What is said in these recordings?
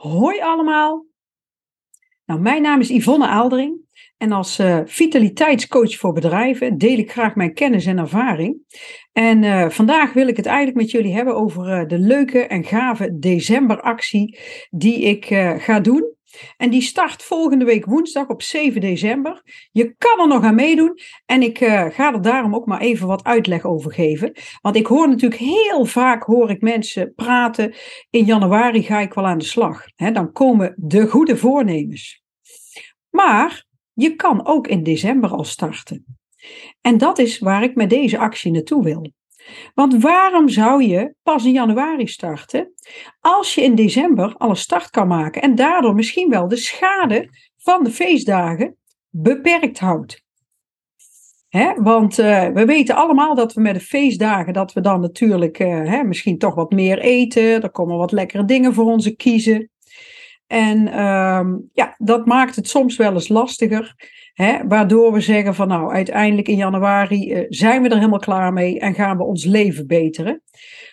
Hoi allemaal. Nou, mijn naam is Yvonne Aaldering en als uh, vitaliteitscoach voor bedrijven deel ik graag mijn kennis en ervaring. En uh, vandaag wil ik het eigenlijk met jullie hebben over uh, de leuke en gave decemberactie die ik ga doen. En die start volgende week woensdag op 7 december. Je kan er nog aan meedoen. En ik uh, ga er daarom ook maar even wat uitleg over geven. Want ik hoor natuurlijk heel vaak hoor ik mensen praten. In januari ga ik wel aan de slag. Dan komen de goede voornemens. Maar je kan ook in december al starten. En dat is waar ik met deze actie naartoe wil. Want waarom zou je pas in januari starten als je in december al een start kan maken en daardoor misschien wel de schade van de feestdagen beperkt houdt? want uh, we weten allemaal dat we met de feestdagen, dat we dan natuurlijk uh, misschien toch wat meer eten. Er komen wat lekkere dingen voor onze kiezen. En uh, ja, dat maakt het soms wel eens lastiger. Hè, waardoor we zeggen van nou, uiteindelijk in januari uh, zijn we er helemaal klaar mee en gaan we ons leven beteren.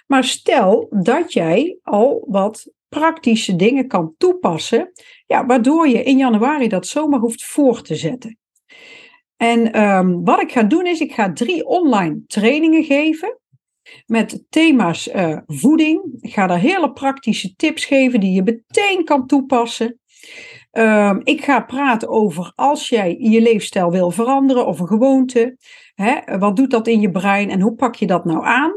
Maar stel dat jij al wat praktische dingen kan toepassen, ja, waardoor je in januari dat zomaar hoeft voor te zetten. En um, wat ik ga doen is, ik ga drie online trainingen geven met thema's uh, voeding. Ik ga daar hele praktische tips geven die je meteen kan toepassen. Um, ik ga praten over als jij je leefstijl wil veranderen of een gewoonte. Hè, wat doet dat in je brein en hoe pak je dat nou aan?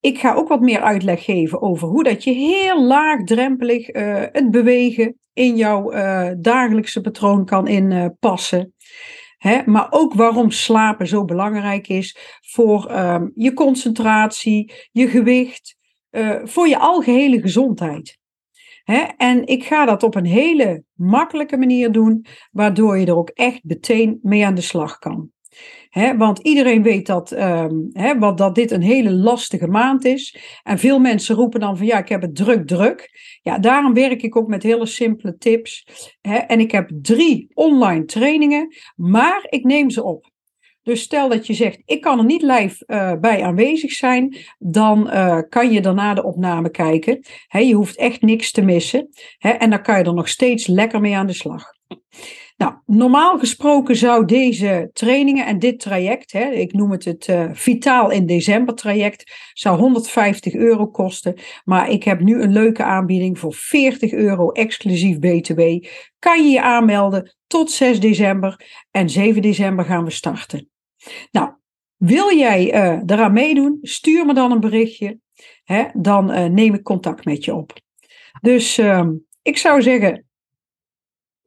Ik ga ook wat meer uitleg geven over hoe dat je heel laagdrempelig uh, het bewegen in jouw uh, dagelijkse patroon kan inpassen. Hè, maar ook waarom slapen zo belangrijk is voor um, je concentratie, je gewicht, uh, voor je algehele gezondheid. Hè, en ik ga dat op een hele makkelijke manier doen, waardoor je er ook echt meteen mee aan de slag kan. Want iedereen weet dat, um, wat, dat dit een hele lastige maand is. En veel mensen roepen dan van ja, ik heb het druk, druk. Ja, daarom werk ik ook met hele simpele tips. En ik heb drie online trainingen, maar ik neem ze op. Dus stel dat je zegt, ik kan er niet live uh, bij aanwezig zijn, dan uh, kan je daarna de opname kijken. je hoeft echt niks te missen. en dan kan je er nog steeds lekker mee aan de slag. Nou, normaal gesproken zou deze trainingen en dit traject, hè, ik noem het het uh, Vitaal in December traject, zou 150 euro kosten. Maar ik heb nu een leuke aanbieding voor 40 euro exclusief BTW. Kan je je aanmelden tot 6 december en 7 december gaan we starten. Nou, wil jij uh, eraan meedoen? Stuur me dan een berichtje. Hè, dan uh, neem ik contact met je op. Dus uh, ik zou zeggen,